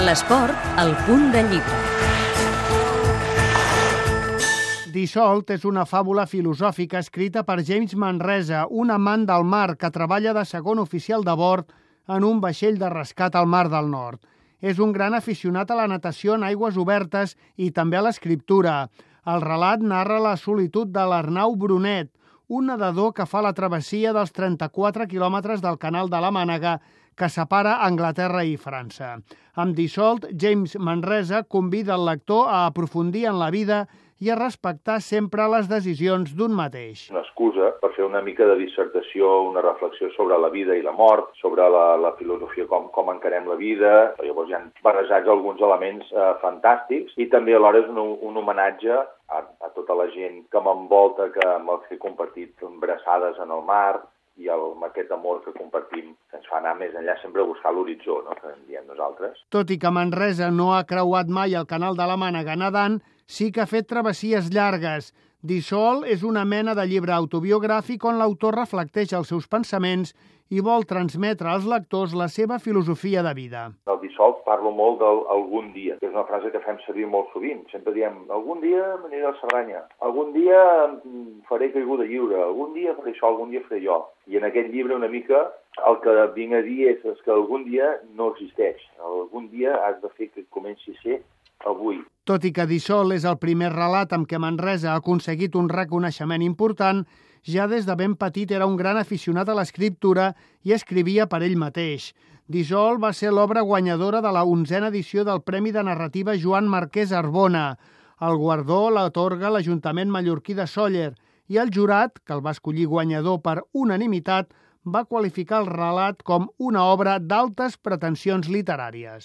L'esport, al punt de llibre. Dissolt és una fàbula filosòfica escrita per James Manresa, un amant del mar que treballa de segon oficial de bord en un vaixell de rescat al Mar del Nord. És un gran aficionat a la natació en aigües obertes i també a l'escriptura. El relat narra la solitud de l'Arnau Brunet, un nedador que fa la travessia dels 34 quilòmetres del canal de la Mànega que separa Anglaterra i França. Amb Dissolt, James Manresa convida el lector a aprofundir en la vida i a respectar sempre les decisions d'un mateix. Una excusa per fer una mica de dissertació, una reflexió sobre la vida i la mort, sobre la, la filosofia, com, com encarem la vida. Llavors hi ha barrejats alguns elements eh, fantàstics i també alhora és un, un homenatge a tota la gent que m'envolta, que amb els que he compartit embrassades en el mar, i el, amb aquest amor que compartim que ens fa anar més enllà, sempre a buscar l'horitzó, no? que en diem nosaltres. Tot i que Manresa no ha creuat mai el canal de la Mànega nedant, sí que ha fet travessies llargues. Dissol és una mena de llibre autobiogràfic on l'autor reflecteix els seus pensaments i vol transmetre als lectors la seva filosofia de vida. El dissolt parlo molt del algun dia, que és una frase que fem servir molt sovint. Sempre diem, algun dia m'aniré a Cerdanya, algun dia faré caiguda lliure, algun dia faré això, algun dia faré jo. I en aquest llibre una mica el que vinc a dir és, és que algun dia no existeix. Algun dia has de fer que comenci a ser avui. Tot i que Dissol és el primer relat amb què Manresa ha aconseguit un reconeixement important, ja des de ben petit era un gran aficionat a l'escriptura i escrivia per ell mateix. Dissol va ser l'obra guanyadora de la onzena edició del Premi de Narrativa Joan Marquès Arbona. El guardó l'atorga l'Ajuntament mallorquí de Sóller i el jurat, que el va escollir guanyador per unanimitat, va qualificar el relat com una obra d'altes pretensions literàries.